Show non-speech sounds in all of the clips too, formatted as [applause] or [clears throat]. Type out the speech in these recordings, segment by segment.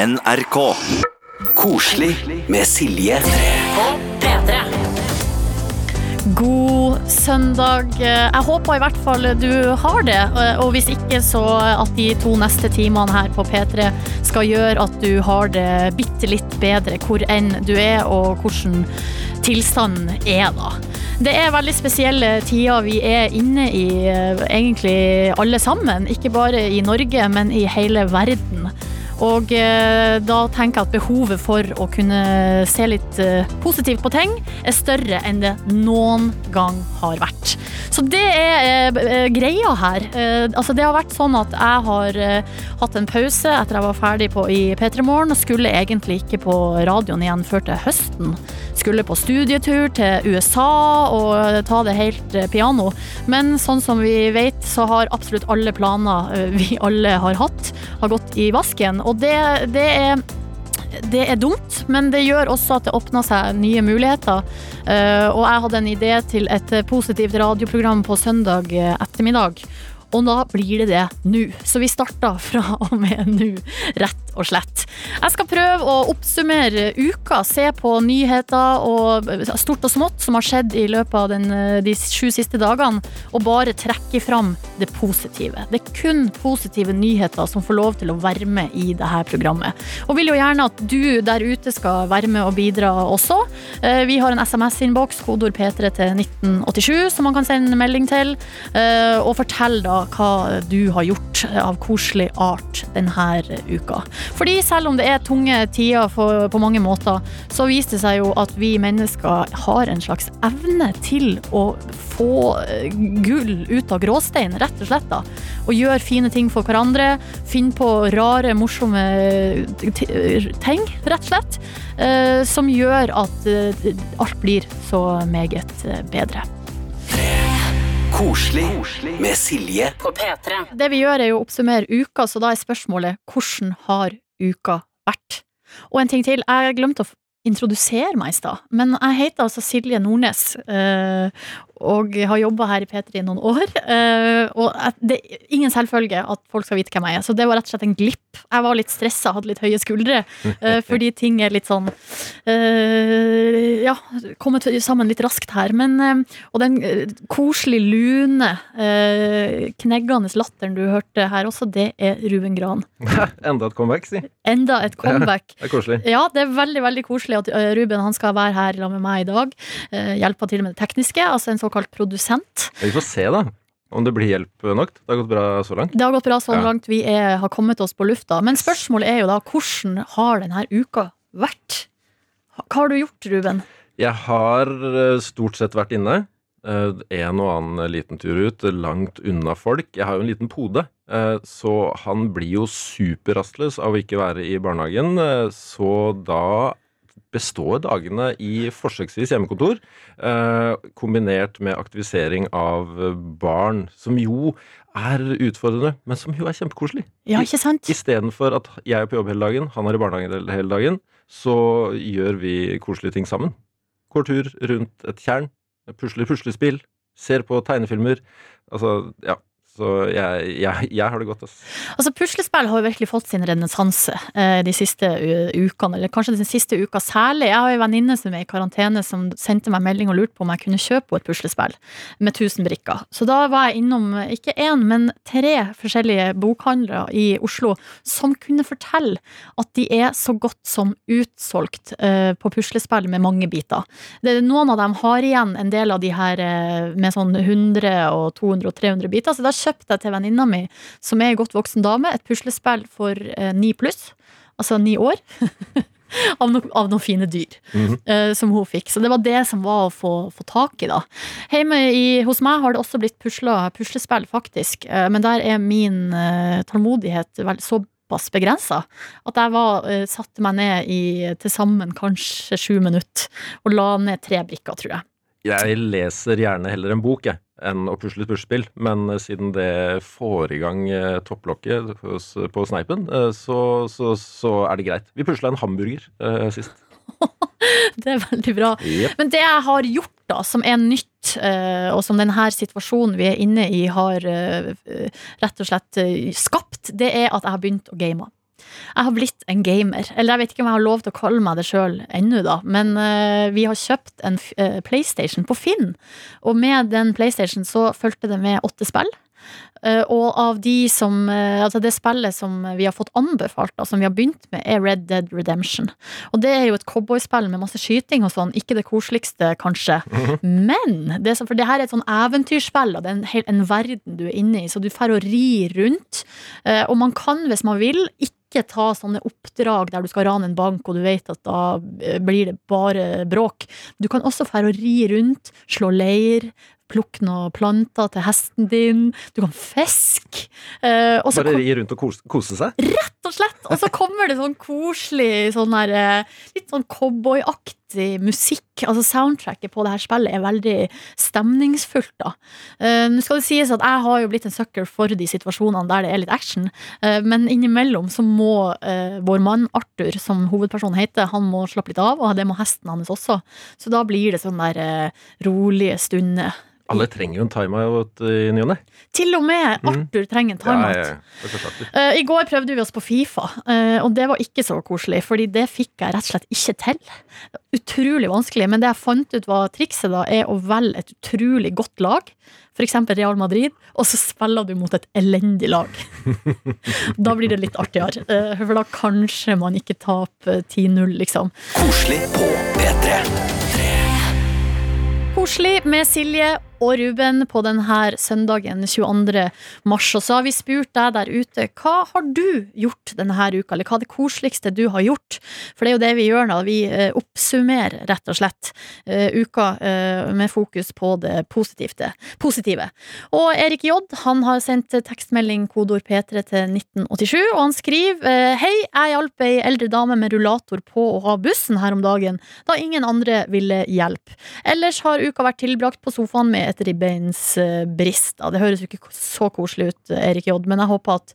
NRK. Koselig med Silje. God søndag. Jeg håper i hvert fall du har det. Og hvis ikke, så at de to neste timene her på P3 skal gjøre at du har det bitte litt bedre hvor enn du er, og hvordan tilstanden er da. Det er veldig spesielle tider vi er inne i, egentlig alle sammen. Ikke bare i Norge, men i hele verden. Og eh, da tenker jeg at behovet for å kunne se litt eh, positivt på ting er større enn det noen gang har vært. Så det er eh, greia her. Altså det har vært sånn at jeg har hatt en pause etter jeg var ferdig på, i P3 Morgen, og skulle egentlig ikke på radioen igjen før til høsten. Skulle på studietur til USA og ta det helt eh, piano. Men sånn som vi vet, så har absolutt alle planer eh, vi alle har hatt, har gått i vasken. Og det, det er det er dumt, men det gjør også at det åpner seg nye muligheter. Eh, og jeg hadde en idé til et positivt radioprogram på søndag ettermiddag. Og da blir det det nå. Så vi starter fra og med nå, rett og slett. Jeg skal prøve å oppsummere uka, se på nyheter og stort og smått som har skjedd i løpet av den, de sju siste dagene, og bare trekke fram det positive. Det er kun positive nyheter som får lov til å være med i dette programmet. Og vil jo gjerne at du der ute skal være med og bidra også. Eh, Vi har en SMS-innboks, kodord P3 til 1987, som man kan sende melding til, eh, og fortell da hva du har gjort av koselig art denne uka. Fordi selv om det er tunge tider for, på mange måter, så viser det seg jo at vi mennesker har en slags evne til å få eh, gull ut av gråstein, rett og slett. da. Og gjøre fine ting for hverandre. Finne på rare, morsomme ting, rett og slett. eh, Som gjør at eh, alt blir så meget eh, bedre. Koselig med Silje. Det vi gjør er jo å oppsummere uka, så da er spørsmålet hvordan har uka vært? Og en ting til, jeg glemte å introdusere meg i stad, men jeg heter altså Silje Nordnes. Og har jobba her i P3 i noen år. eh, og det er ingen selvfølge at folk skal vite hvem jeg er, så det var rett og slett en glipp. Jeg var litt stressa, hadde litt høye skuldre, eh, [laughs] fordi ting er litt sånn eh, Ja, kommet sammen litt raskt her. Men, og den koselig lune, kneggende latteren du hørte her også, det er Ruben Gran. [laughs] Enda et comeback, si. Enda et comeback. Det er koselig. Ja, det er veldig veldig koselig at Ruben han skal være her sammen med meg i dag. Hjelpe til med det tekniske, altså en såkalt produsent. Vi får se, da. Om det blir hjelp nok. Det har gått bra så langt. Det har gått bra så langt vi er, har kommet oss på lufta. Men spørsmålet er jo da hvordan har denne uka vært? Hva har du gjort, Ruben? Jeg har eh, stort sett vært inne. Eh, En og annen liten tur ut, langt unna folk. Jeg har jo en liten pode, eh, så han blir jo superrastløs av å ikke være i barnehagen. eh, Så da består dagene i forsøksvis hjemmekontor, eh, kombinert med aktivisering av barn, som jo er utfordrende, men som jo er kjempekoselig. Ja, ikke sant? Istedenfor at jeg er på jobb hele dagen, han er i barnehagen hele- hele dagen, så gjør vi koselige ting sammen. Går tur rundt et tjern, pusler puslespill, ser på tegnefilmer. Altså, ja. Så jeg, jeg, jeg har det godt, ass. Altså, Puslespill har jo virkelig fått sin renessanse eh, de siste ukene, eller kanskje den siste uka særlig. Jeg har en venninne som er i karantene som sendte meg melding og lurte på om jeg kunne kjøpe henne et puslespill med 1000 brikker. Så da var jeg innom ikke én, men tre forskjellige bokhandlere i Oslo som kunne fortelle at de er så godt som utsolgt eh, på puslespill med mange biter. Det, noen av dem har igjen en del av de her eh, med sånn 100 og 200 og 300 biter, så da kjøpte jeg til venninna mi, som er en godt voksen dame, et puslespill for eh, ni pluss, altså ni år. [laughs] Av, no, av noen fine dyr mm -hmm. uh, som hun fikk. Så det var det som var å få, få tak i, da. Hjemme i, hos meg har det også blitt pusla puslespill, faktisk. Uh, men der er min uh, tålmodighet vel såpass begrensa at jeg var, satte meg ned i til sammen kanskje sju minutter og la ned tre brikker, tror jeg. Jeg leser gjerne heller en bok, jeg, enn å pusle et puslespill. Men eh, siden det får i gang eh, topplokket hos- på sneipen, eh, så, så, så er det greit. Vi pusla en hamburger eh, sist. [laughs] Det er veldig bra. Yep. Men det jeg har gjort, da, som er nytt, og som denne situasjonen vi er inne i, har rett og slett skapt, det er at jeg har begynt å game. Jeg har blitt en gamer. Eller jeg vet ikke om jeg har lov til å kalle meg det sjøl ennå, da. Men uh, vi har kjøpt en eh, PlayStation på Finn. Og med den PlayStation så fulgte det med åtte spill. Uh, og av de som uh, Altså det spillet som vi har fått anbefalt, da, som vi har begynt med, er Red Dead Redemption. Og det er jo et cowboyspill med masse skyting og sånn. Ikke det koseligste, kanskje. Men det, for det her er et sånn eventyrspill, og det er en, en verden du er inne i, så du drar å ri rundt. Uh, og man kan, hvis man vil, ikke ta sånne oppdrag der du skal rane en bank, og du vet at da eh, blir det bare bråk. Du kan også få og ri rundt, slå leir. Plukke noen planter til hesten din. Du kan fiske. Eh, Bare ri rundt og kose, kose seg. rett og slett. Og så kommer det sånn koselig, sånn her, eh, litt sånn cowboyaktig musikk. Altså Soundtracket på det her spillet er veldig stemningsfullt. da. Eh, Nå skal det sies at jeg har jo blitt en sucker for de situasjonene der det er litt action, uh, men innimellom så må uh, vår mann Arthur, som hovedpersonen heter, han må slappe litt av, og det må hesten hans også. Så da blir det sånn der rolige stunder. Alle trenger jo en timeout i ny og ne. Til og med Arthur Arthur trenger en timeout. ja, ja. ja. Eh, I går prøvde vi oss på Fifa, uh, og det var ikke så koselig, fordi det fikk jeg rett og slett ikke til. Utrolig vanskelig, men det jeg fant ut var trikset da, er å velge et utrolig godt lag, f.eks. Real Madrid, og så spiller du mot et elendig lag. [laughs] Da blir det litt artigere, Uh, for da kanskje man ikke taper 10-0, liksom. Koselig på P3. Koselig med Silje og Ruben på denne søndagen 22. mars. Og så har vi spurt deg der ute, hva har du gjort denne uka? Eller hva er det koseligste du har gjort? For det er jo det vi gjør nå, vi eh, oppsummerer rett og slett eh, uka eh, med fokus på det positive. Og Erik J han har sendt tekstmelding kodord P3 til 1987, og han skriver Hei, jeg hjalp ei eldre dame med rullator på å ha bussen her om dagen, da ingen andre ville hjelpe. Ellers har uka vært tilbrakt på sofaen med et ribbeinsbrist. Da. Det høres jo ikke så koselig ut, Erik J, men jeg håper at,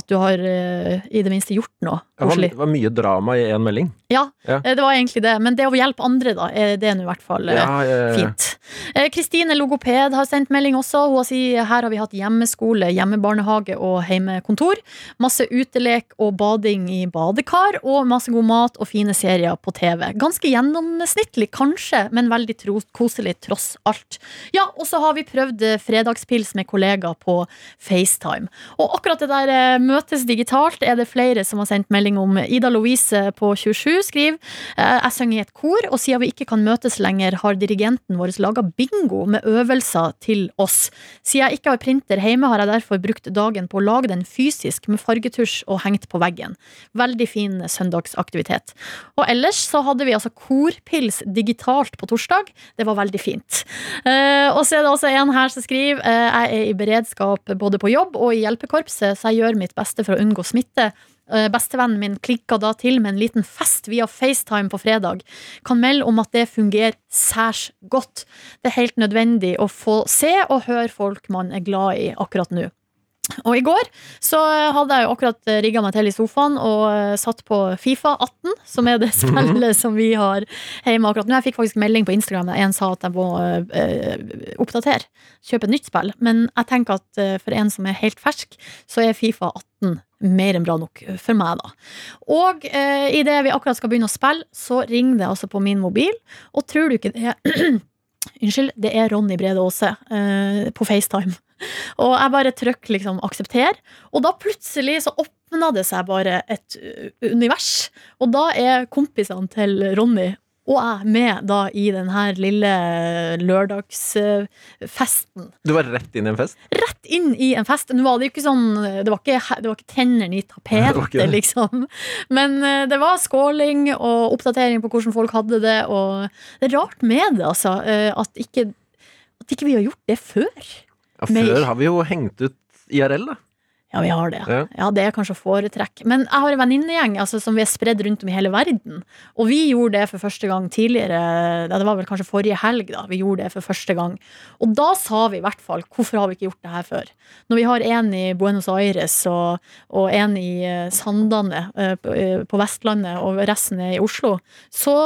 at du har eh, i det minste gjort noe koselig. det var mye drama i én melding. Ja, Ja. eh, det var egentlig det. Men det å hjelpe andre, da, det er nå i hvert fall eh, Ja, ja, fint. Eh, Kristine Logoped har sendt melding også. Hun har sier her har vi hatt hjemmeskole, hjemmebarnehage og heimekontor. Masse utelek og bading i badekar, og masse god mat og fine serier på TV. Ganske gjennomsnittlig, kanskje, men veldig koselig tross alt. Ja, og så har vi prøvd eh, fredagspils med kollegaer på FaceTime. Og akkurat det der eh, møtes digitalt er det flere som har sendt melding om. Ida Louise på 27 skriver eh, Jeg synger i et kor, og siden vi ikke kan møtes lenger, har dirigenten vår laga bingo med øvelser til oss. Siden jeg ikke har printer hjemme, har jeg derfor brukt dagen på å lage den fysisk med fargetusj og hengt på veggen. Veldig fin søndagsaktivitet. Og ellers så hadde vi altså korpils digitalt på torsdag. Det var veldig fint. Eh, og så er det også en her som skriver eh, jeg er i beredskap både på jobb og i hjelpekorpset, så jeg gjør mitt beste for å unngå smitte. Eh, Bestevennen min klikka da til med en liten fest via FaceTime på fredag. Kan melde om at det fungerer særs godt. Det er helt nødvendig å få se og høre folk man er glad i akkurat nå. Og i går så hadde jeg jo akkurat rigga meg til i sofaen og eh, satt på Fifa 18, som er det spillet som vi har hjemme akkurat nå. Jeg fikk faktisk melding på Instagram der en sa at jeg må eh, oppdatere, kjøpe et nytt spill. Men jeg tenker at eh, for en som er helt fersk, så er Fifa 18 mer enn bra nok for meg, da. Og eh, idet vi akkurat skal begynne å spille, så ringer det altså på min mobil, og tror du ikke det er [clears throat] Unnskyld, det er Ronny Brede Aase eh, på FaceTime. [laughs] Og jeg bare trykker liksom aksepter, og da plutselig så åpna det seg bare et uh, univers. Og da er kompisene til Ronny og jeg med da i den her lille lørdagsfesten. Du var rett inn i en fest? Rett inn i en fest. Nå var det jo ikke sånn Det var ikke, det var ikke tennene i tapetet, liksom. Men eh, det var skåling og oppdatering på hvordan folk hadde det, og det er rart med det, altså. At ikke, at ikke vi har gjort det før. Ja, Mer. før har vi jo hengt ut IRL, da. Ja, vi har det. Ja. Ja, det er kanskje å foretrekke. Men jeg har en venninnegjeng altså, som vi er spredd rundt om i hele verden. Og vi gjorde det for første gang tidligere. Ja, det var vel kanskje forrige helg da vi gjorde det for første gang. Og da sa vi i hvert fall hvorfor har vi ikke gjort det her før? Når vi har en i Buenos Aires og, og en i eh, Sandane eh, på, eh, på Vestlandet og resten er i Oslo, så,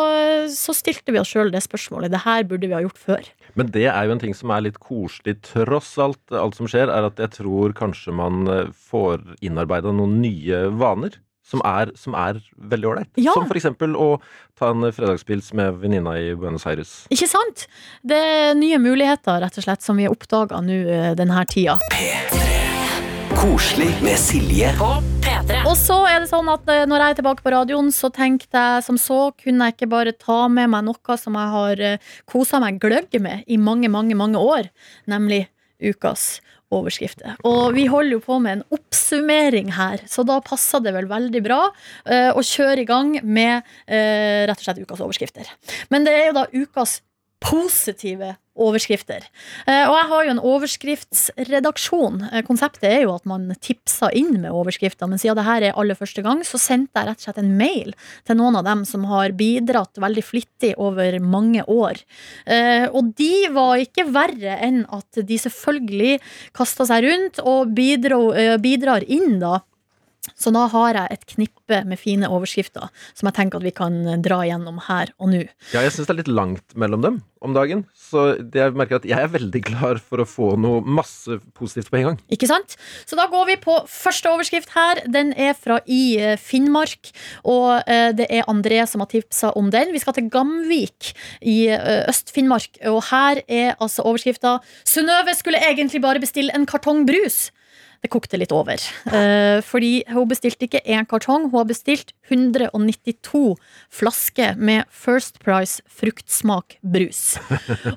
så stilte vi oss sjøl det spørsmålet. Det her burde vi ha gjort før. Men det er jo en ting som er litt koselig tross alt. Alt som skjer, er at jeg tror kanskje man eh, får innarbeida noen nye vaner. som er, som er veldig ålreit. Ja. Som eksempel å ta en fredagspils med venninna i Buenos Aires. Ikke sant? Det er nye muligheter, rett og slett, som vi har oppdaga nå eh, denne tida. Koselig med Silje P3. Og så er det sånn at eh, når jeg er tilbake på radioen, så tenkte jeg som så, kunne jeg ikke bare ta med meg noe som jeg har kosa meg gløgg med i mange, mange, mange år, nemlig ukas overskrifter. Og vi holder jo på med en oppsummering her, så da passer det vel veldig bra uh, å kjøre i gang med uh, rett og slett ukas overskrifter. Men det er jo da ukas positive overskrifter. Eh, og jeg har jo en overskriftsredaksjon. Eh, Konseptet er jo at man tipser inn med overskrifter, men siden det her er aller første gang, så sendte jeg rett og slett en mail til noen av dem som har bidratt veldig flittig over mange år. Eh, og de var ikke verre enn at de selvfølgelig kasta seg rundt og bidro, bidrar inn, da. Så da har jeg et knippe med fine overskrifter som jeg tenker at vi kan dra gjennom her og nå. Ja, jeg syns det er litt langt mellom dem om dagen, så det jeg merker at jeg er veldig klar for å få noe masse positivt på en gang. Ikke sant? Så da går vi på første overskrift her. Den er fra i eh, Finnmark, og eh, det er André som har tipsa om den. Vi skal til Gamvik i eh, Øst-Finnmark, og her er altså overskrifta 'Synnøve skulle egentlig bare bestille en kartong brus'. Det kokte litt over. Eh, fordi hun bestilte ikke én kartong, hun har bestilt 192 flasker med First Price fruktsmak brus.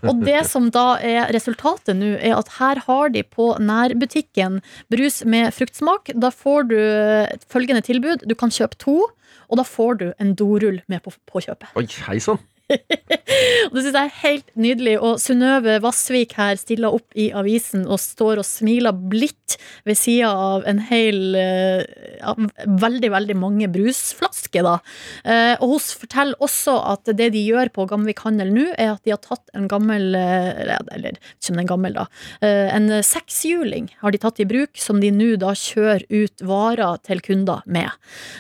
Og det som da er resultatet nå, er at her har de på nærbutikken brus med fruktsmak. Da får du følgende tilbud. Du kan kjøpe to, og da får du en dorull med på, på kjøpet. Oi, hei sann! Og det synes jeg er helt nydelig. Og Synnøve Vassvik her stiller opp i avisen og står og smiler blidt ved sida av en hel eh, ja, Veldig, veldig mange brusflasker, da. Eh, Og hun forteller også at det de gjør på Gamvik handel nå, er at de har tatt en gammel eh, Eller ikke om den er gammel, da. eh, En sekshjuling har de tatt i bruk, som de nå da kjører ut varer til kunder med.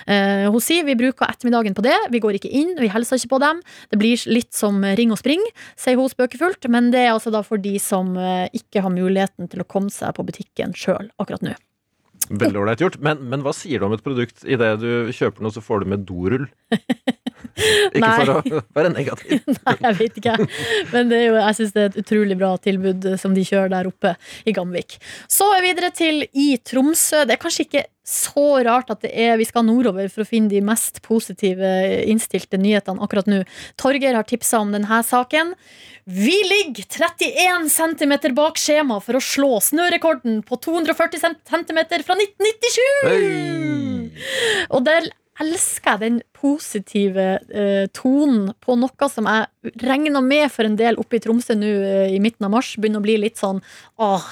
Eh, Hun sier vi bruker ettermiddagen på det, vi går ikke inn, vi hilser ikke på dem. Det blir litt som ring og spring, sier hun spøkefullt, men det er altså da for de som eh, ikke har muligheten til å komme seg på butikken sjøl akkurat nå. Veldig ålreit gjort. Men, men hva sier du om et produkt idet du kjøper noe, så får du med dorull? [laughs] Ikke Nei. for å være negativ. [laughs] Nei, jeg vet ikke. Men det jo, jeg syns det er et utrolig bra tilbud som de kjører der oppe i Gamvik. Så er vi videre til i Tromsø. Det er kanskje ikke så rart at det er, vi skal nordover for å finne de mest positive innstilte nyhetene akkurat nå. Torgeir har tipsa om denne saken. Vi ligger 31 cm bak skjema for å slå snørekorden på 240 cm fra 1997! Hey. Og der elsker jeg den positive eh, tonen på noe som jeg regner med for en del oppe i Tromsø nå eh, i midten av mars. Begynner å bli litt sånn åh,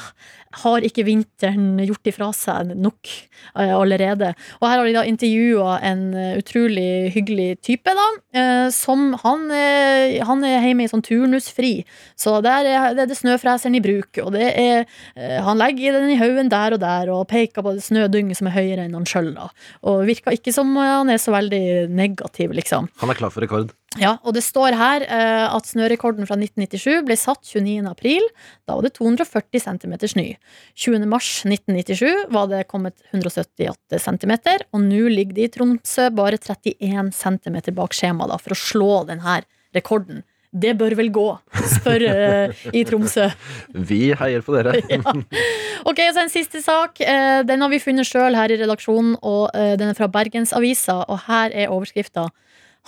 har ikke vinteren gjort ifra seg nok eh, allerede? Og her har de da intervjua en eh, utrolig hyggelig type, da. eh, som han, han er hjemme i sånn turnusfri. Så der er det er snøfreseren i bruk. Og det er Han legger den i haugen der og der og peker på det snødynget som er høyere enn han sjøl. Og virker ikke som han er så veldig negativ, liksom. Han er klar for rekord. Ja, og det står her eh, at snørekorden fra 1997 ble satt 29. april. Da var det 240 cm snø. 20. mars 1997 var det kommet 178 cm, og nå ligger det i Tromsø bare 31 cm bak skjema da, for å slå denne rekorden. Det bør vel gå, spør uh, i Tromsø. [laughs] Vi heier på dere. [laughs] Ja. Ok, så En siste sak. Uh, Den har vi funnet sjøl her i redaksjonen, og den er fra Bergensavisa. Og her er overskrifta.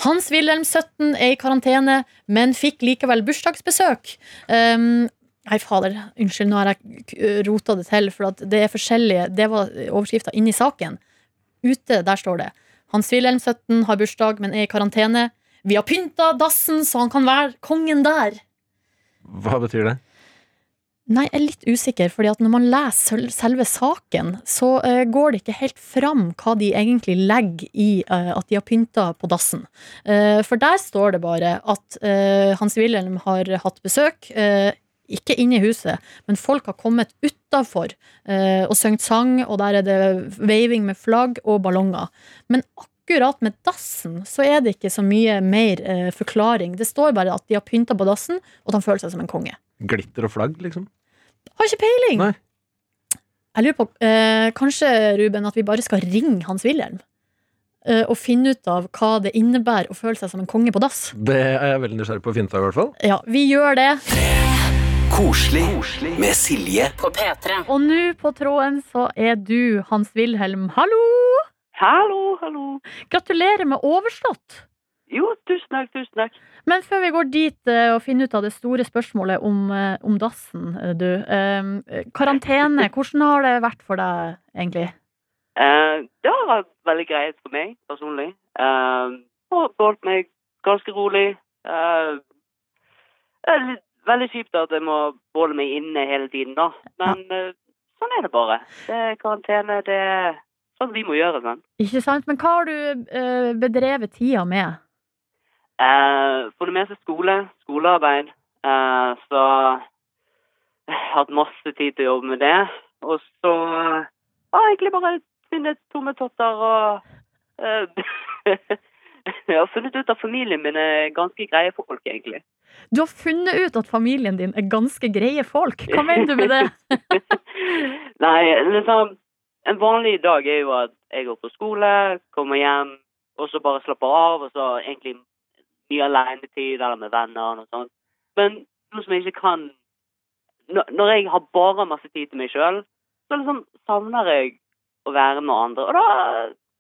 Hans Wilhelm 17 er i karantene, men fikk likevel bursdagsbesøk. Um, Nei, fader. Unnskyld, nå har jeg rota det til, for det er forskjellige Det var overskrifta inni saken. Ute, der står det. Hans Wilhelm 17 har bursdag, men er i karantene. Vi har pynta dassen så han kan være kongen der. Hva betyr det? Nei, jeg er litt usikker, fordi at når man leser selve saken, så uh, går det ikke helt fram hva de egentlig legger i uh, at de har pynta på dassen. Uh, for der står det bare at Hans Wilhelm har hatt besøk. ikke inne i huset, men folk har kommet utafor og sunget sang, og der er det veiving med flagg og ballonger. Men akkurat med dassen så er det ikke så mye mer forklaring. Det står bare at de har pynta på dassen, og at han føler seg som en konge. Glitter og flagg, liksom? Har ikke peiling! Nei. Jeg lurer på, eh, Kanskje, Ruben, at vi bare skal ringe Hans Wilhelm? eh, og finne ut av hva det innebærer å føle seg som en konge på dass. Det er jeg veldig nysgjerrig på å finne ut av, i hvert fall. Ja, vi gjør det. Koselig med Silje. På P3. Og nå på tråden så er du Hans-Wilhelm. Hallo! Hallo, hallo. Gratulerer med overstått. Jo, tusen takk, tusen takk. Men før vi går dit eh, og finner ut av det store spørsmålet om, eh, om dassen, eh, du. eh, karantene, [laughs] hvordan har det vært for deg, egentlig? Eh, det har vært veldig greit for meg personlig. Eh, har holdt meg ganske rolig. Eh, litt, veldig kjipt at jeg må holde meg inne hele tiden, da. Men eh, sånn er det bare. Det er karantene, det er sånn vi må gjøre. Sånn. Ikke sant? Men hva har du eh, bedrevet tida med? Eh, for det meste skole, skolearbeid. Eh, så jeg har hatt masse tid til å jobbe med det. Og så har jeg egentlig bare funnet tomme totter og eh, [laughs] Jeg har funnet ut at familien min er ganske greie folk, egentlig. Du har funnet ut at familien din er ganske greie folk. Hva mener du med det? [laughs] Nei, liksom En vanlig dag er jo at jeg går på skole, kommer hjem, og så bare slapper av, og så egentlig mye alenetid eller med venner og sånt. Men noe som jeg ikke kan Når jeg har bare masse tid til meg sjøl, så liksom savner jeg å være med andre. Og da,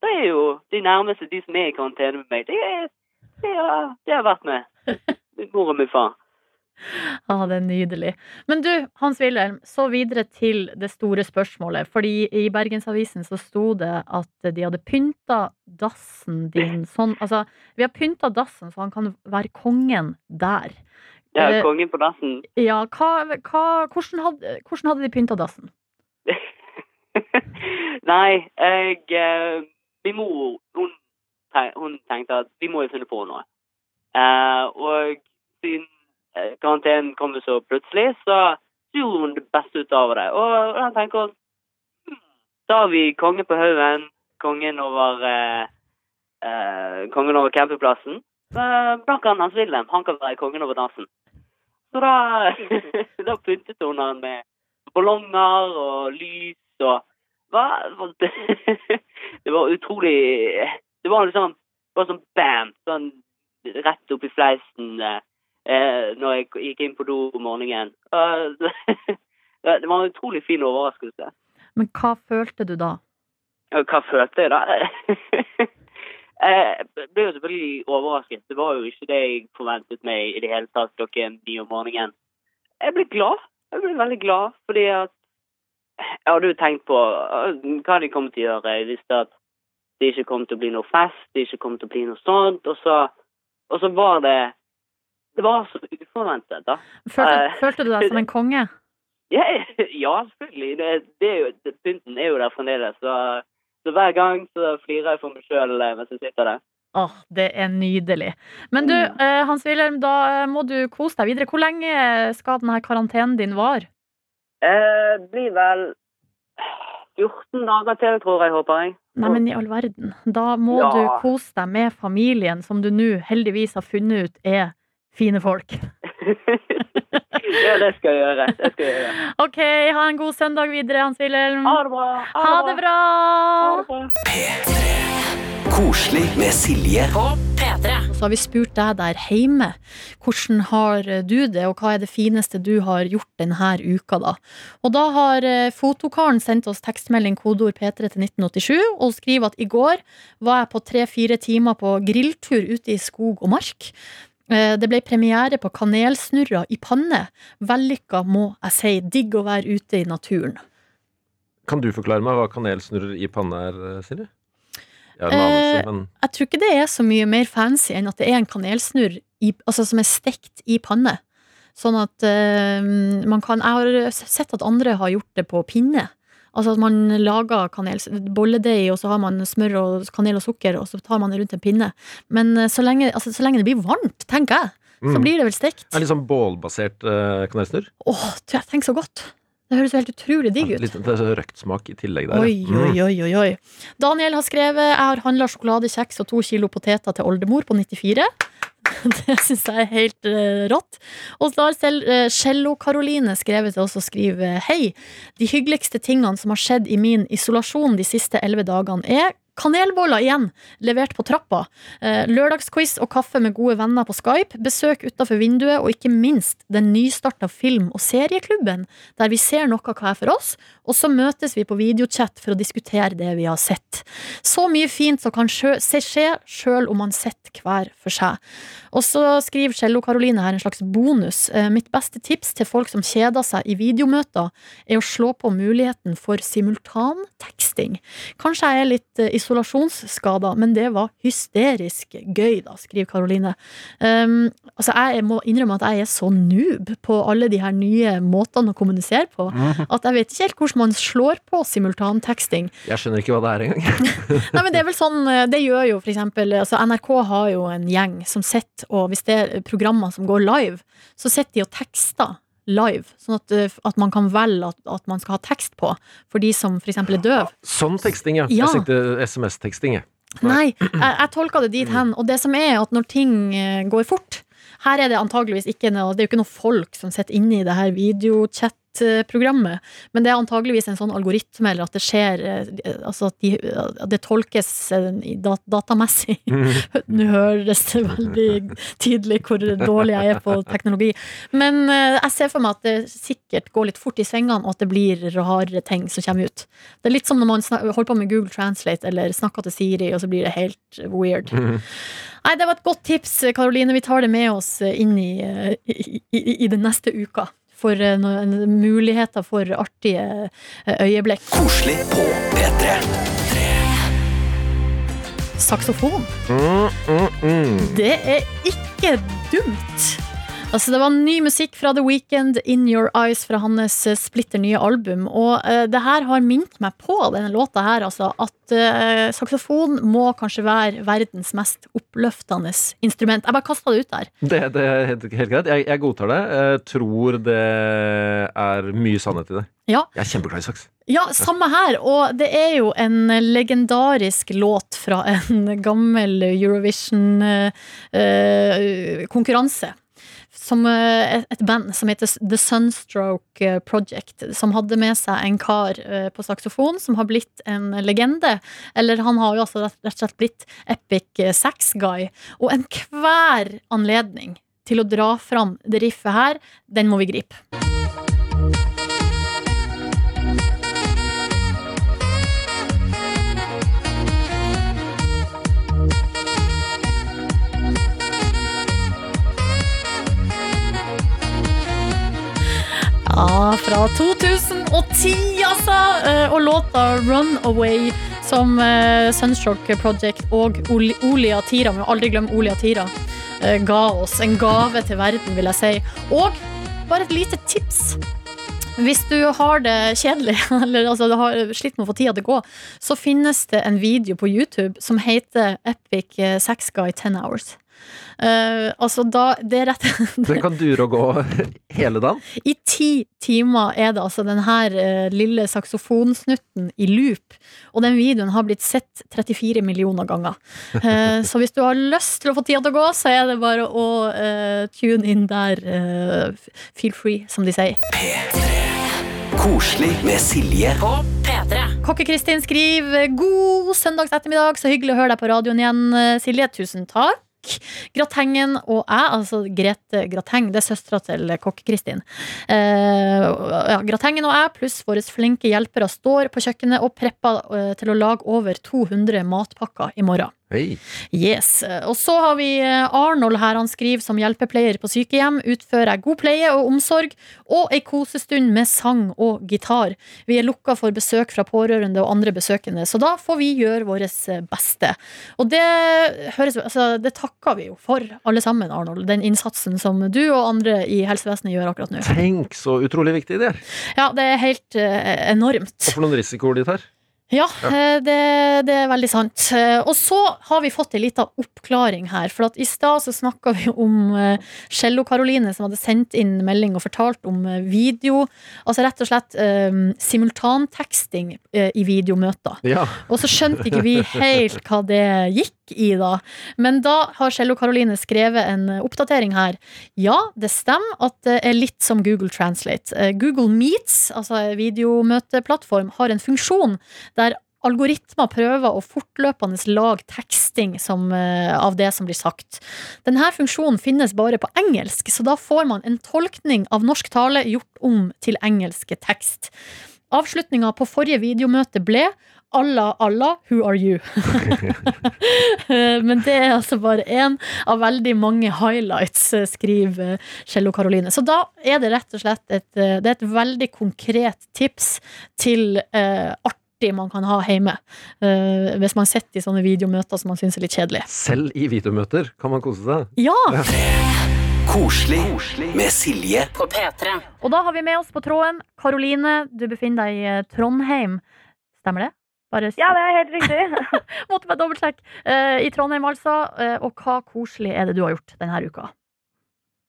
da er jo de nærmeste, de som er i karantene med meg, det er det har, det har vært med. Mor og min far. Ja, [laughs] det er nydelig. Men du, Hans Wilhelm, så videre til det store spørsmålet. Fordi i Bergensavisen så sto det at de hadde pynta dassen din sånn Altså, vi har pynta dassen så han kan være kongen der. Er Eh, kongen på dassen. Ja, hva, hva, hvordan, hadde, hvordan hadde de pynta dassen? [laughs] Nei, jeg vi må mor hun, hun tenkte at vi må jo finne på noe. Uh, og siden eh, karantenen kom så plutselig, så gjorde hun det beste ut av det. Og da tenker hun hmm, Da har vi kongen på haugen, kongen over eh, eh, Kongen over campingplassen. Eh, Da Hans Wilhelm han kan være kongen over dansen. Så da, [laughs] da pyntet hun han med ballonger og lys og hva? Det, [laughs] det var utrolig Det var liksom bare sånn bam! Sånn rett opp i fleisen eh, eh, når jeg gikk inn på do om morgenen. [laughs] Og det var en utrolig fin overraskelse. Men hva følte du da? Hva følte jeg da? [laughs] Jeg ble jo selvfølgelig overrasket. Det var jo ikke det jeg forventet meg i det hele tatt klokken ni om morgenen. Jeg ble glad. Jeg ble veldig glad, fordi at jeg hadde jo tenkt på øh, hva de kom til å gjøre. Jeg visste at det ikke kom til å bli noe fest, det ikke kom til å bli noe sånt. Og så, og så var det Det var så uforventet, da. Følte, Eh. følte du deg som en konge? [laughs] Ja, ja selvfølgelig. Det, det er jo, det, pynten er jo der fremdeles. Så, så hver gang så flirer jeg for meg sjøl mens jeg sitter der. Åh, det er nydelig. Men du, Mm. eh, Hans Wilhelm, da eh, må du kose deg videre. Hvor lenge skal denne karantenen din vare? Eh, blir vel 14 dager til, tror jeg, håper jeg. Nei, men i all verden. Da må Ja. du kose deg med familien, som du nå heldigvis har funnet ut er fine folk. [laughs] ja, det skal jeg gjøre. Det skal jeg gjøre. OK, ha en god søndag videre, Hans Wilhelm. Ha det bra. Ha det bra! Bra. Koselig med Silje. På P3. Så har vi spurt deg der hjemme. Hvordan har du det, og hva er det fineste du har gjort denne uka, da? Og da har eh, fotokaren sendt oss tekstmelding kodeord P3 til 1987 og skriver at i går var jeg på tre-fire timer på grilltur ute i skog og mark. Eh, Det ble premiere på Kanelsnurra i panne. Vellykka, må jeg si. Digg å være ute i naturen. Kan du forklare meg hva kanelsnurrer i panne er, Siri? Silje? Jeg Eh, men Jeg tror ikke det er så mye mer fancy enn at det er en kanelsnurr i, altså, som er stekt i panne. Sånn at eh, man kan Jeg har sett at andre har gjort det på pinne. Altså at man lager kanel, bolledeig, og så har man smør og kanel og sukker, og så tar man det rundt en pinne. Men eh, så lenge, altså, så lenge det blir varmt, tenker jeg, så Mm. blir det vel stekt. Det er litt sånn bålbasert uh, kanelsnurr. Åh, tenker så godt. Det høres helt utrolig digg ut. litt så røkt smak i tillegg der. Oi, Mm. oi, oi, oi, oi. Daniel har skrevet Jeg har handla sjokoladekjeks og to kilo poteter til oldemor på 94. [laughs] Det syns jeg er helt uh, rått. Og så har selv uh, Cello-Karoline skrevet til oss og skriver Hei, de hyggeligste tingene som har skjedd i min isolasjon de siste elleve dagene, er Kanelboller igjen, levert på trappa. Eh, lørdagsquiz og kaffe med gode venner på Skype. Besøk utafor vinduet, og ikke minst den nystarta film- og serieklubben, der vi ser noe hver for oss, og så møtes vi på videochat for å diskutere det vi har sett. Så mye fint som kan skje, sjøl om man sitter hver for seg. Og så skriver Cello Karoline her en slags bonus. Eh, Mitt beste tips til folk som kjeder seg i videomøter, er å slå på muligheten for simultanteksting. Kanskje jeg er litt eh, isolasjonsskada, men det var hysterisk gøy, da, skriver Karoline. Um, altså, jeg må innrømme at jeg er så noob på alle de her nye måtene å kommunisere på, at jeg vet ikke helt hvordan man slår på simultanteksting. Jeg skjønner ikke hva det er engang. [laughs] Nei, men det er vel sånn, eh, det gjør jo for eksempel altså NRK har jo en gjeng som sitter, og hvis det er programmer som går live, så sitter de og tekster live, sånn at, eh, at man kan velge at, at man skal ha tekst på, for de som eksempel er døv. Sånn teksting, ja. Ja. Jeg sikter SMS-teksting, jeg. Nei, jeg, jeg tolka det dit hen, og det som er at når ting eh, går fort, her er det antageligvis ikke noe, det er jo ikke noe folk som sitter inne i det her videochat-programmet, men det er antageligvis en sånn algoritme, eller at det skjer eh, Altså at, de, at det tolkes eh, dat datamessig. [laughs] Nå høres det veldig tydelig hvor dårlig jeg er på teknologi. Men eh, jeg ser for meg at det sikkert går litt fort i svingene, og at det blir rare ting som kommer ut. Det er litt som når man holder på med Google Translate eller snakker til Siri, og så blir det helt weird. [laughs] Nei, det var et godt tips, Karoline. Vi tar det med oss inn i, i, i, i den neste uka. For eh, muligheter for artige eh, øyeblikk. Koselig på P3. Saksofon. Mm, mm, mm. Det er ikke dumt. Altså, det var ny musikk fra The Weeknd, In Your Eyes, fra hans eh, splitter nye album. Og uh, det her har minnet meg på denne låta her, altså, at uh, saksofon må kanskje være verdens mest oppløftende instrument. Jeg bare kasta det ut der. Det, det er helt, helt greit. Jeg, jeg godtar det. Jeg tror det er mye sannhet i det. Ja. Jeg er kjempeglad i saks. Ja, samme her. Og det er jo en legendarisk låt fra en gammel Eurovision-konkurranse. Som eh, et- band som heter The Sunstroke eh, Project, som hadde med seg en kar eh, på saksofon som har blitt en legende. Eller han har jo altså rett og slett blitt epic sax guy. Og enhver anledning til å dra fram det riffet her, den må vi gripe. Ja, fra 2010, altså! Eh, Og låta 'Runaway', som eh, Sunstroke Project og Olia Tira, må aldri glemme Olia Tira, eh, ga oss. En gave til verden, vil jeg si. Og bare et lite tips. Hvis du har det kjedelig, [laughs] eller altså, du har slitt med å få tida til å gå, så finnes det en video på YouTube som heter Epic Sex Guy 10 Hours. Eh, altså da, det er rett Den kan dure og gå [laughs] hele dagen. I ti timer er det altså den her uh, lille saksofonsnutten i loop. Og den videoen har blitt sett 34 millioner ganger. Uh, [laughs] så hvis du har lyst til å få tida til å gå, så er det bare å tune inn der. feel free, som de sier. Koselig med Silje. Kokke-Kristin skriver God søndags ettermiddag, så hyggelig å høre deg på radioen igjen, Silje. Tusen takk. Gratengen og jeg, altså Grete Grateng, det er søstera til kokk-Kristin. Eh, ja, Gratengen og jeg pluss våre flinke hjelpere står på kjøkkenet og prepper eh, til å lage over 200 matpakker i morgen. Hei. Yes. Og så har vi eh, Arnold her, han skriver som hjelpepleier på sykehjem. Utfører jeg god pleie og omsorg og ei kosestund med sang og gitar. Vi er lukka for besøk fra pårørende og andre besøkende, så da får vi gjøre vårt beste. Og det høres altså, Det takker vi jo for, alle sammen, Arnold. Den innsatsen som du og andre i helsevesenet gjør akkurat nå. Tenk så utrolig viktig det er. Ja, det er helt eh, enormt. Og for noen risikoer de tar. Ja, eh, det, det er veldig sant. Eh, Og så har vi fått en liten oppklaring her. For at i stad så snakka vi om eh, Cello-Karoline som hadde sendt inn melding og fortalt om eh, video. Altså rett og slett um, simultanteksting eh, i videomøter. Ja. Og så skjønte ikke vi helt hva det gikk i, da. Men da har Cello Karoline skrevet en oppdatering her. Ja, det stemmer at det er litt som Google Translate. Eh, Google Meets, altså videomøteplattform, har en funksjon der algoritmer prøver å fortløpende lage teksting eh, av det som blir sagt. Denne funksjonen finnes bare på engelsk, så da får man en tolkning av norsk tale gjort om til engelske tekst. Avslutninga på forrige videomøte ble Allah, Allah, who are you? [laughs] Men det er altså bare én av veldig mange highlights, eh, skriver Kjell og Karoline. Så da er det rett og slett et, eh, et veldig konkret tips til eh, artig man kan ha hjemme. Uh, hvis man sitter i sånne videomøter som man syns er litt kjedelig. Selv i videomøter kan man kose seg. Ja! Koselig med Silje På P3. Og da har vi med oss på tråden Karoline, du befinner deg i eh, Trondheim. Stemmer det? Bare Ja, det er helt riktig. [laughs] Måtte bare dobbeltsjekke. Uh, I Trondheim, altså. Uh, og hva koselig er det du har gjort denne uka?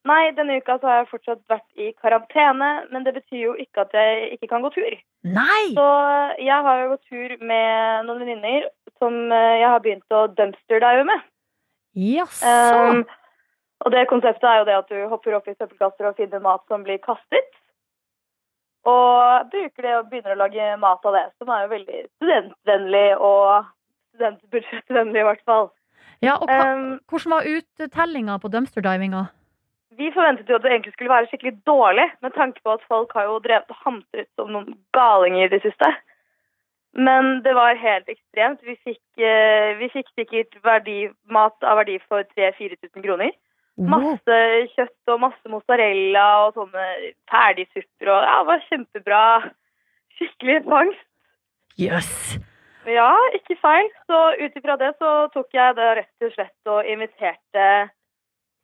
Nei, denne uka så har jeg fortsatt vært i karantene, men det betyr jo ikke at jeg ikke kan gå tur. Nei! Så jeg har jo gått tur med noen venninner som eh, jeg har begynt å dumpster-dive med. Jaså. Um, og det konseptet er jo det at du hopper opp i søppelkasser og finner mat som blir kastet. Og bruker det og begynner å lage mat av det, som er jo veldig studentvennlig og studentbudsjettvennlig i hvert fall. ja, og hva, Um, hvordan var uttellinga på dumpsterdivinga? Vi forventet jo at det egentlig skulle være skikkelig dårlig, med tanke på at folk har jo drevet og hamstret som noen galinger i det siste. Men det var helt ekstremt. Vi fikk, eh, vi fikk sikkert verdi, mat av verdi for 3000-4000 kroner. Masse kjøtt og masse mozzarella og sånne ferdigsupper og ja, det var kjempebra. Skikkelig fangst. Jøss. Ja, ikke feil. Så ut ifra det så tok jeg det rett og slett og inviterte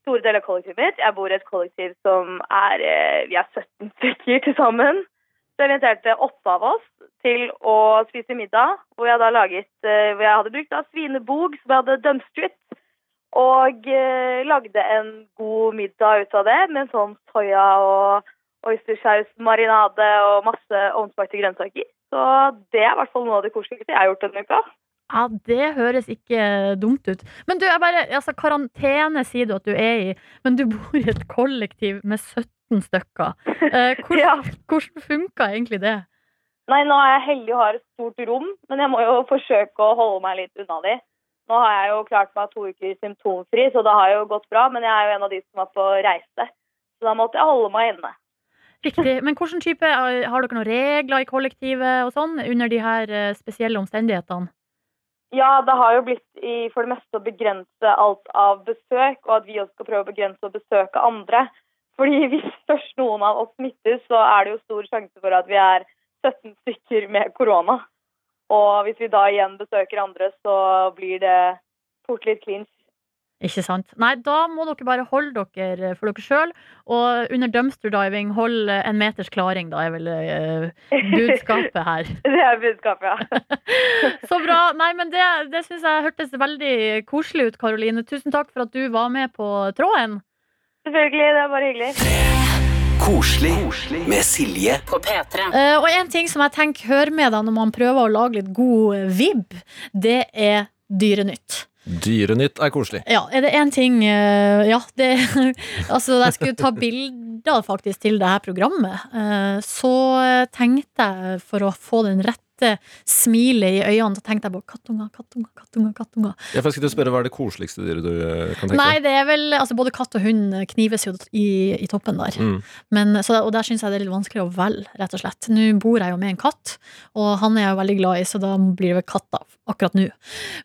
store deler av kollektivet mitt. Jeg bor i et kollektiv som er eh, Vi er 17 stykker til sammen. Så jeg inviterte åtte av oss til å spise middag, hvor jeg da laget eh, Hvor jeg hadde brukt da svinebog som jeg hadde dumpstret, og eh, lagde en god middag ut av det med sånn soya og oystersaus-marinade og masse ovnsbakte grønnsaker. Så det er i hvert fall noe av det koseligste jeg har gjort denne uka. Ja, det høres ikke dumt ut. Men du, jeg bare, altså karantene sier du at du er i, men du bor i et kollektiv med 17 stykker. Eh, [laughs] hvor, Ja. Hvordan funka egentlig det? Nei, nå er jeg heldig og har et stort rom, men jeg må jo forsøke å holde meg litt unna de. Nå har jeg jo klart meg to uker symptomfri, så det har jo gått bra, men jeg er jo en av de som er på reise. Så da måtte jeg holde meg inne. Riktig. Men hvilken type, har dere noen regler i kollektivet og sånn, under de her eh, spesielle omstendighetene? Ja, det har jo blitt i, for det meste å begrense alt av besøk, og at vi også skal prøve å begrense å besøke andre. Fordi [laughs] hvis først noen av oss smittes, så er det jo stor sjanse for at vi er 17 stykker med korona. Og hvis vi da igjen besøker andre, så blir det fort litt clinch. Ikke sant? Nei, da må dere bare holde dere for dere sjøl. Og under dumpster diving, hold eh, en meters klaring, da er vel uh, [laughs] budskapet her. Det er budskapet, ja. [laughs] Så bra. Nei, men det, det syns jeg hørtes veldig koselig ut, Karoline. Tusen takk for at du var med på tråden. Selvfølgelig, det er bare hyggelig. Koselig med Silje På P3. Uh, og en ting som jeg tenker hører med deg når man prøver å lage litt god vib, det er Dyrenytt. Dyrenytt er koselig. Ja, er det én ting eh, Ja, det [laughs] Altså, jeg skulle ta bilder faktisk til det her programmet. eh, Så tenkte jeg, for å få den rette smilet i øynene, så tenkte jeg på kattunger, kattunger, kattunger. kattunger. Jeg faktisk å spørre Hva er det koseligste dyret du eh, kan tenke Nei, det er vel Altså, både katt og hund knives jo i, i toppen der. Mm. Men, så, og der syns jeg det er litt vanskelig å velge, rett og slett. Nå bor jeg jo med en katt, og han er jeg jo veldig glad i, så da blir det vel katt da, akkurat nå.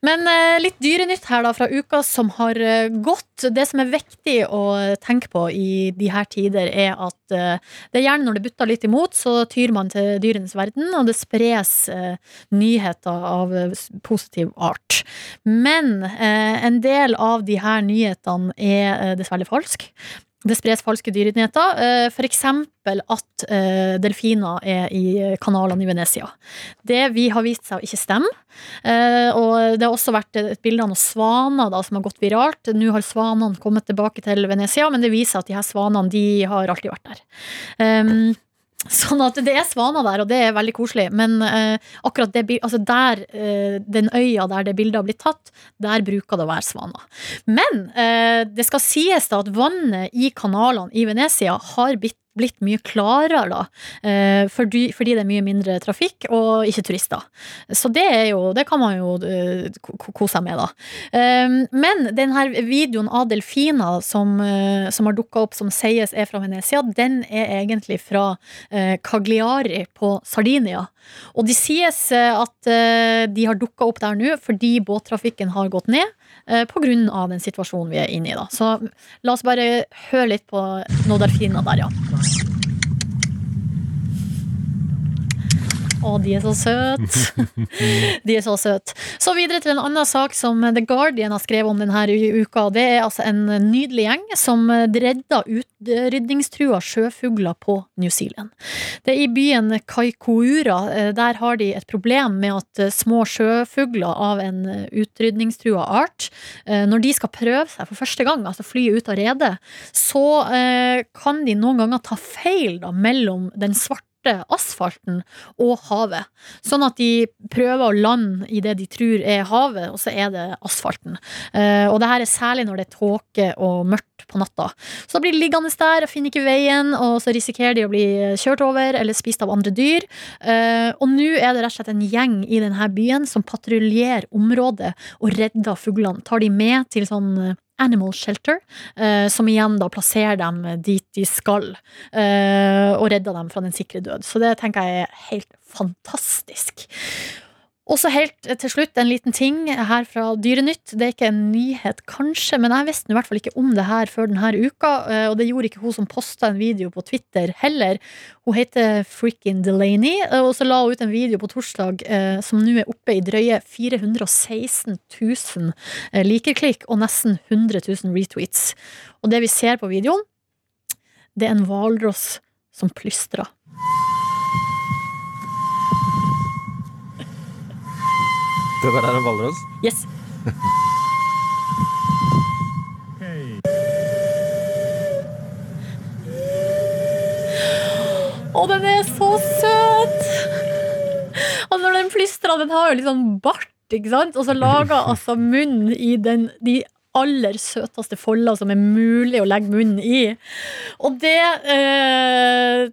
Men eh, litt dyrenytt her da fra uka som har eh, gått. Det som er viktig å tenke på i de her tider, er at eh, det er gjerne når det butter litt imot, så tyr man til dyrenes verden, og det spres nyheter av eh, positiv art. Men eh, en del av de her nyhetene er eh, dessverre falsk. Det spres falske dyrenyheter. f.eks. At eh, delfiner er i eh, kanalene i Venezia. Det vi har vist seg å ikke stemme. Eh, Og det har også vært et bilde av noen svaner da, som har gått viralt. Nå har svanene kommet tilbake til Venezia, men det viser at de her svanene de har alltid vært der. Sånn at det er svaner der, og det er veldig koselig. Men eh, akkurat det, altså der, eh, den øya der det bildet har blitt tatt, der bruker det å være svaner. Men eh, det skal sies da at vannet i kanalene i Venezia har blitt blitt mye klarere, da. eh, Fordi, fordi det er mye mindre trafikk og ikke turister. Så det jo Det kan man jo eh, ko- ko- kose seg med, da. Eh, Men den her videoen av delfiner som, som har dukka opp, som sies er fra Venezia, den er egentlig fra Cagliari på Sardinia. Og de sies at de har dukka opp der nå fordi båttrafikken har gått ned. Eh, av den situasjonen vi er inne i. Da. Så la oss bare høre litt på Nodelfina der, ja. Å, de er så søte. [laughs] De er så søte. Så videre til en annen sak som The Guardian har skrevet om denne uka. Det er altså en nydelig gjeng som redda utrydningstrua sjøfugler på New Zealand. Det er i byen Kaikoura. Eh, Der har de et problem med at eh, små sjøfugler av en eh, utrydningstrua art, når de skal prøve seg for første gang, altså fly ut av redet, så kan de noen ganger ta feil da, mellom den svarte asfalten og havet. Sånn at de prøver å lande i det de tror er havet, og så er det asfalten. Eh, og det her er særlig når det er tåke og mørkt på natta. Så da blir de liggende der og finner ikke veien, og så risikerer de å bli kjørt over eller spist av andre dyr. Eh, og nå er det rett og slett en gjeng i denne byen som patruljerer området og redder fuglene. Tar de med til sånn eh, Animal Shelter, eh, som igjen da plasserer dem dit de skal, eh, og redder dem fra den sikre død. Så det tenker jeg er helt fantastisk. Og så helt til slutt en liten ting her fra Dyrenytt. Det er ikke en nyhet, kanskje, men jeg visste i hvert fall ikke om det her før denne uka. eh, Og det gjorde ikke hun som posta en video på Twitter heller. Hun heter Freakin' Delaney, eh, og så la hun ut en video på torsdag eh, som nå er oppe i drøye 416 000 eh, likerklikk og nesten 100 000 retweets. Og det vi ser på videoen, det er en hvalross som plystrer. Det der er en hvalross. Yes. Å, den er så søt! Og når den plystra, den har jo litt sånn bart, ikke sant? Og så lager [laughs] altså munnen i den, de aller søteste folda som er mulig å legge munnen i. Og det eh,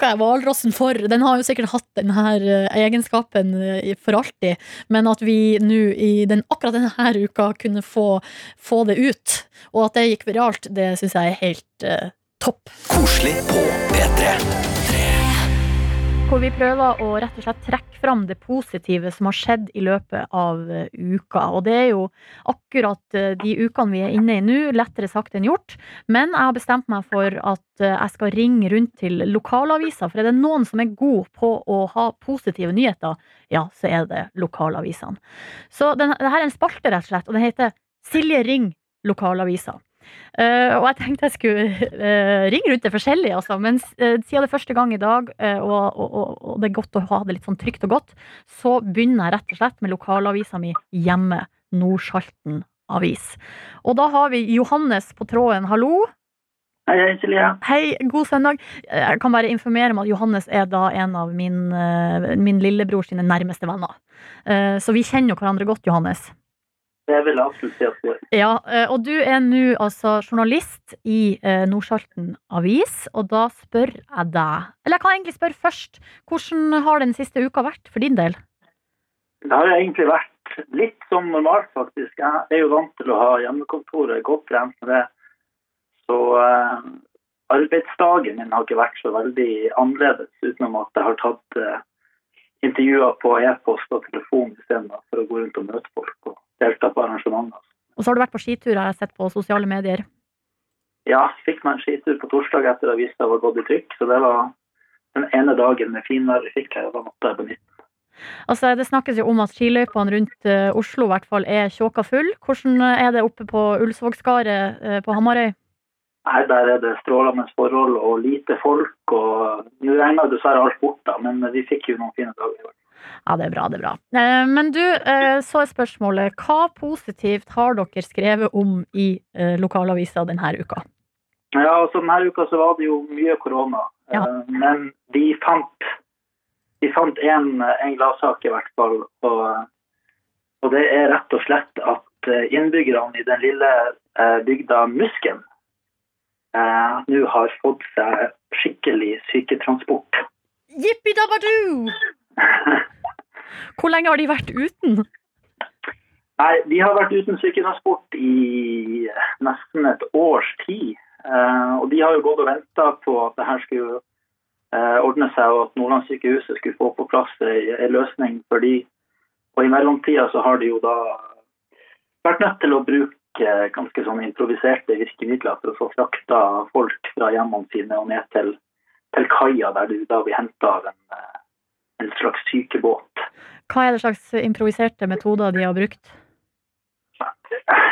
takker jeg hvalrossen for. Den har jo sikkert hatt denne eh, egenskapen eh, for alltid, men at vi nå i den, akkurat denne uka kunne få, få det ut, og at det gikk viralt, det syns jeg er helt uh, topp. Koselig på P3. Hvor vi prøver å rett og slett trekke fram det positive som har skjedd i løpet av eh, uka. Og det er jo akkurat eh, de ukene vi er inne i nå, lettere sagt enn gjort. Men jeg har bestemt meg for at eh, jeg skal ringe rundt til lokalaviser. For er det noen som er god på å ha positive nyheter, ja, så er det lokalavisene. Så den, det er en spalte, rett og slett, og den heter Silje ring lokalavisa. Eh, og jeg tenkte jeg skulle eh, ringe rundt det forskjellige, altså. Men uh, siden det er første gang i dag, eh, og, og, og, det er godt å ha det litt sånn trygt og godt, så begynner jeg rett og slett med lokalavisa mi hjemme, Nordsalten avis. Og da har vi Johannes på tråden, hallo. Hei, hei, Silja. Hei, god søndag. Eh, Jeg kan bare informere om at Johannes er da en av min, eh, min lillebror sine nærmeste venner. Eh, Så vi kjenner jo hverandre godt, Johannes. Det vil jeg absolutt si at det. Ja, eh, og du er nå altså journalist i eh, Nordsalten avis, og da spør jeg deg Eller jeg kan egentlig spørre først, hvordan har den siste uka vært for din del? Det har egentlig vært litt som normalt, faktisk. Jeg er jo vant til å ha hjemmekontoret godt trent med det. Så eh, arbeidsdagen min har ikke vært så veldig annerledes, utenom at jeg har tatt eh, intervjuer på e-post og telefon istedenfor for å gå rundt og møte folk og delta på arrangementer. Og så har du vært på skitur, har jeg sett på sosiale medier. Ja, fikk meg en skitur på torsdag etter avisa var gått i trykk, så det var den ene dagen med finvær vi fikk her, og da måtte jeg benytte Altså, Det snakkes jo om at skiløypene rundt eh, Oslo i hvert fall er tjåka full. Hvordan er det oppe på Ulsvågskaret eh, på Hamarøy? Nei, der er det strålende forhold og lite folk. og Nå regner dessverre alt bort, da, men vi fikk jo noen fine dager. i år. Ja, det er bra, det er bra. Eh, Men du, eh, så er spørsmålet hva positivt har dere skrevet om i eh, lokalavisa denne uka? Ja, altså Denne uka så var det jo mye korona, Ja. men de fant de fant en, en gladsak i hvert fall. Og, og det er rett og slett at innbyggerne i den lille bygda Musken eh, nå har fått seg skikkelig syketransport. Jippi dabadoo! [laughs] Hvor lenge har de vært uten? Nei, de har vært uten syketransport i nesten et års tid. Eh, og de har jo gått og venta på at det her skulle eh, ordne seg, og at Nordlandssykehuset skulle få på plass en løsning for de. Og i mellomtida så har de jo da vært nødt til å bruke ganske sånn improviserte virkemidler for å få frakta folk fra hjemmene sine og ned til, til kaia, der de da blir henta av en, eh, en slags sykebåt. Hva er det slags improviserte metoder de har brukt?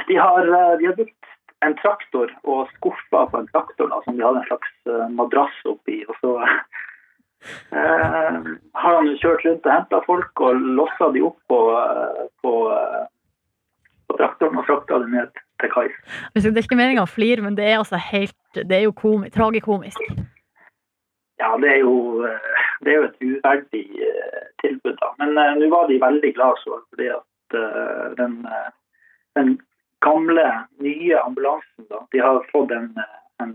De har, eh, de har brukt en traktor og skuffer på en traktor da, som de hadde en slags eh, madrass oppi. Og så eh, har han jo kjørt rundt og henta folk og lossa de opp på, eh, på, på traktoren og frakta dem ned til kai. Det er ikke meninga å flire, men det er altså helt Det er jo komisk, tragikomisk. Ja, det er jo, eh, det er jo et uverdig eh, tilbud, da. Men eh, nå var de veldig glad så fordi at den, den gamle, nye ambulansen, da, de har fått en, en,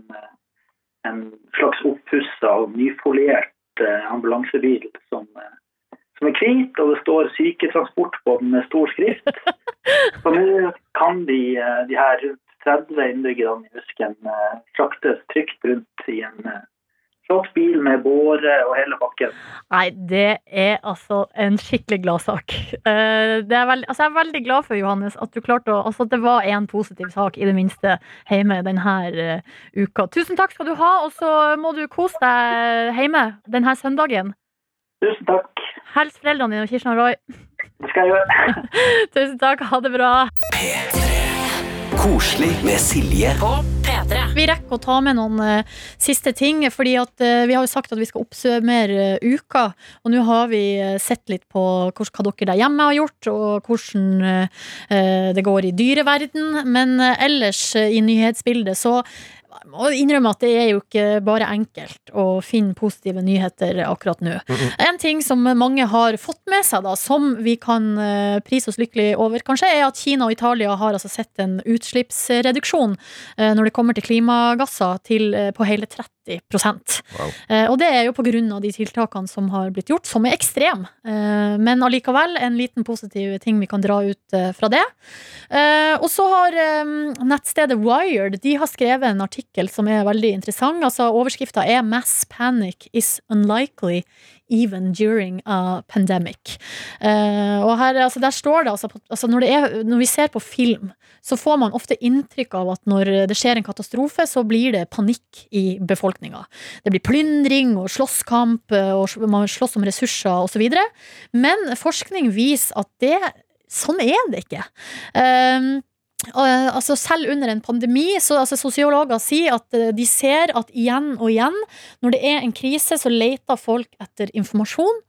en slags oppussa og nyfoliert ambulansebil som, som er hvit, og det står syketransport på den med stor skrift. [laughs] Så nå kan de, de her rundt 30 innbyggerne i Husken eh, fraktes trygt rundt i en flott bil med båre og hele bakken. Nei, det er altså en skikkelig gladsak. Uh, det er altså jeg er veldig glad for, Johannes, at du klarte å Altså at det var en positiv sak, i det minste, hjemme denne uh, uka. Tusen takk skal du ha, og så må du kose deg hjemme denne søndagen. Tusen takk. Hils foreldrene dine og Kirsten og Roy. Det skal jeg gjøre. [laughs] Tusen takk, ha det bra. P3. Koselig med Silje. Vi rekker å ta med noen uh, siste ting, fordi at uh, vi har jo sagt at vi skal oppsummere uh, uka. Og nå har vi sett litt på hva dere der hjemme har gjort, og hvordan det går i dyreverden. Men ellers i nyhetsbildet så må innrømme at det er jo ikke bare enkelt å finne positive nyheter akkurat nå. En ting som mange har fått med seg, da, som vi kan eh, prise oss lykkelig over, kanskje, er at Kina og Italia har altså sett en utslippsreduksjon eh, når det kommer til klimagasser, til, eh, på hele 30 Wow. Eh, Og det er jo på grunn av de tiltakene som har blitt gjort, som er ekstrem. Eh, Men allikevel en liten positiv ting vi kan dra ut eh, fra det. Eh, Og så har eh, nettstedet Wired De har skrevet en artikkel som er veldig interessant. Altså Overskrifta er 'Mass panic is unlikely even during a pandemic'. Uh, og her, altså, der står det altså, altså når, det er, når vi ser på film, så får man ofte inntrykk av at når det skjer en katastrofe, så blir det panikk i befolkninga. Det blir plyndring og slåsskamp, eh, og man slåss om ressurser osv. Men forskning viser at det, sånn er det ikke. Uh, altså selv under en pandemi så altså Sosiologer sier at uh, de ser at igjen og igjen når det er en krise, så leter folk etter informasjon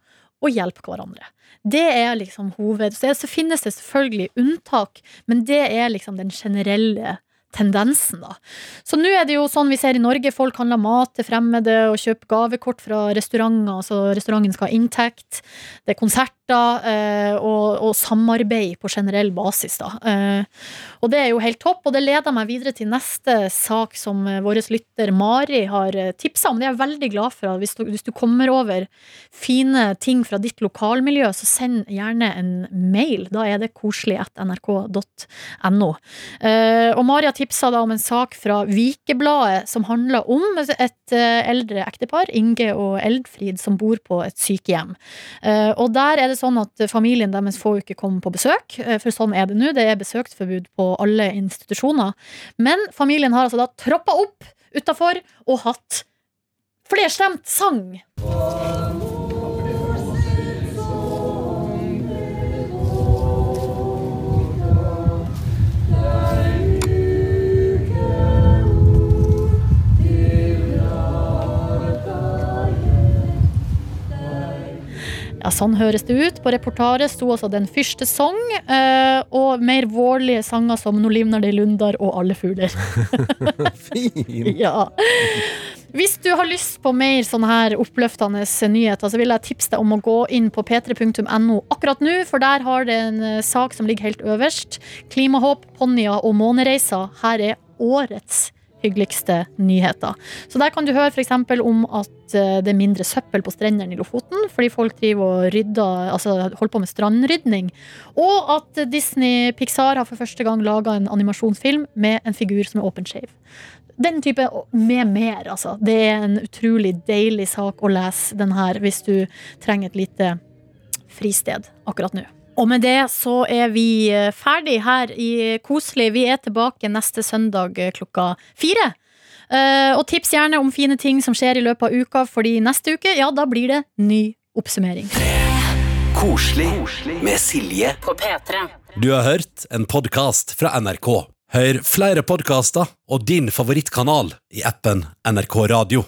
og hjelper hverandre. Det er liksom hoved... Så, så finnes det selvfølgelig unntak, men det er liksom den generelle tendensen, da. Så nå er det jo sånn vi ser i Norge, folk handler mat til fremmede og kjøper gavekort fra restauranter, så restauranten skal ha inntekt. Det er konserter eh, og, og samarbeid på generell basis, da. Eh, og det er jo helt topp, og det leder meg videre til neste sak som eh, vår lytter Mari har tipsa om. Det er jeg veldig glad for. Hvis du, hvis du kommer over fine ting fra ditt lokalmiljø, så send gjerne en mail. Da er det koselig at nrk.no. Eh, og Mari har tipsa om en sak fra Vikebladet som handler om et eh, eldre ektepar, Inge og Eldfrid, som bor på et sykehjem. Eh, og der er det sånn at familien deres får jo ikke komme på besøk, eh, for sånn er det nå. Det er besøksforbud på alle institusjoner. Men familien har altså da troppa opp utafor og hatt flerstemt sang. Ja, sånn høres det ut. På reportaret sto altså Den første sang, eh, og mer vårlige sanger som Nå livner det i lundar og Alle fugler. [laughs] [laughs] Fin! Ja. Hvis du har lyst på mer sånne her oppløftende nyheter, så vil jeg tipse deg om å gå inn på p3.no akkurat nå, for der har det en eh, sak som ligger helt øverst. Klimahåp, ponnier og månereiser. Her er årets hyggeligste nyheter. Så der kan du høre f.eks. om at eh, det er mindre søppel på strendene i Lofoten, fordi folk driver og rydder, altså holder på med strandrydning. Og at Disney Pixar har for første gang laga en animasjonsfilm med en figur som er åpenskeiv. Den type med mer, altså. Det er en utrolig deilig sak å lese den her hvis du trenger et lite fristed akkurat nå. Og med det så er vi eh, ferdig her i Koselig. Vi er tilbake neste søndag eh, klokka fire. Eh, og tips gjerne om fine ting som skjer i løpet av uka, fordi neste uke, ja, da blir det ny oppsummering. Koselig med Silje. på P3. Du har hørt en podkast fra NRK. Hør flere podkaster og din favorittkanal i appen NRK Radio.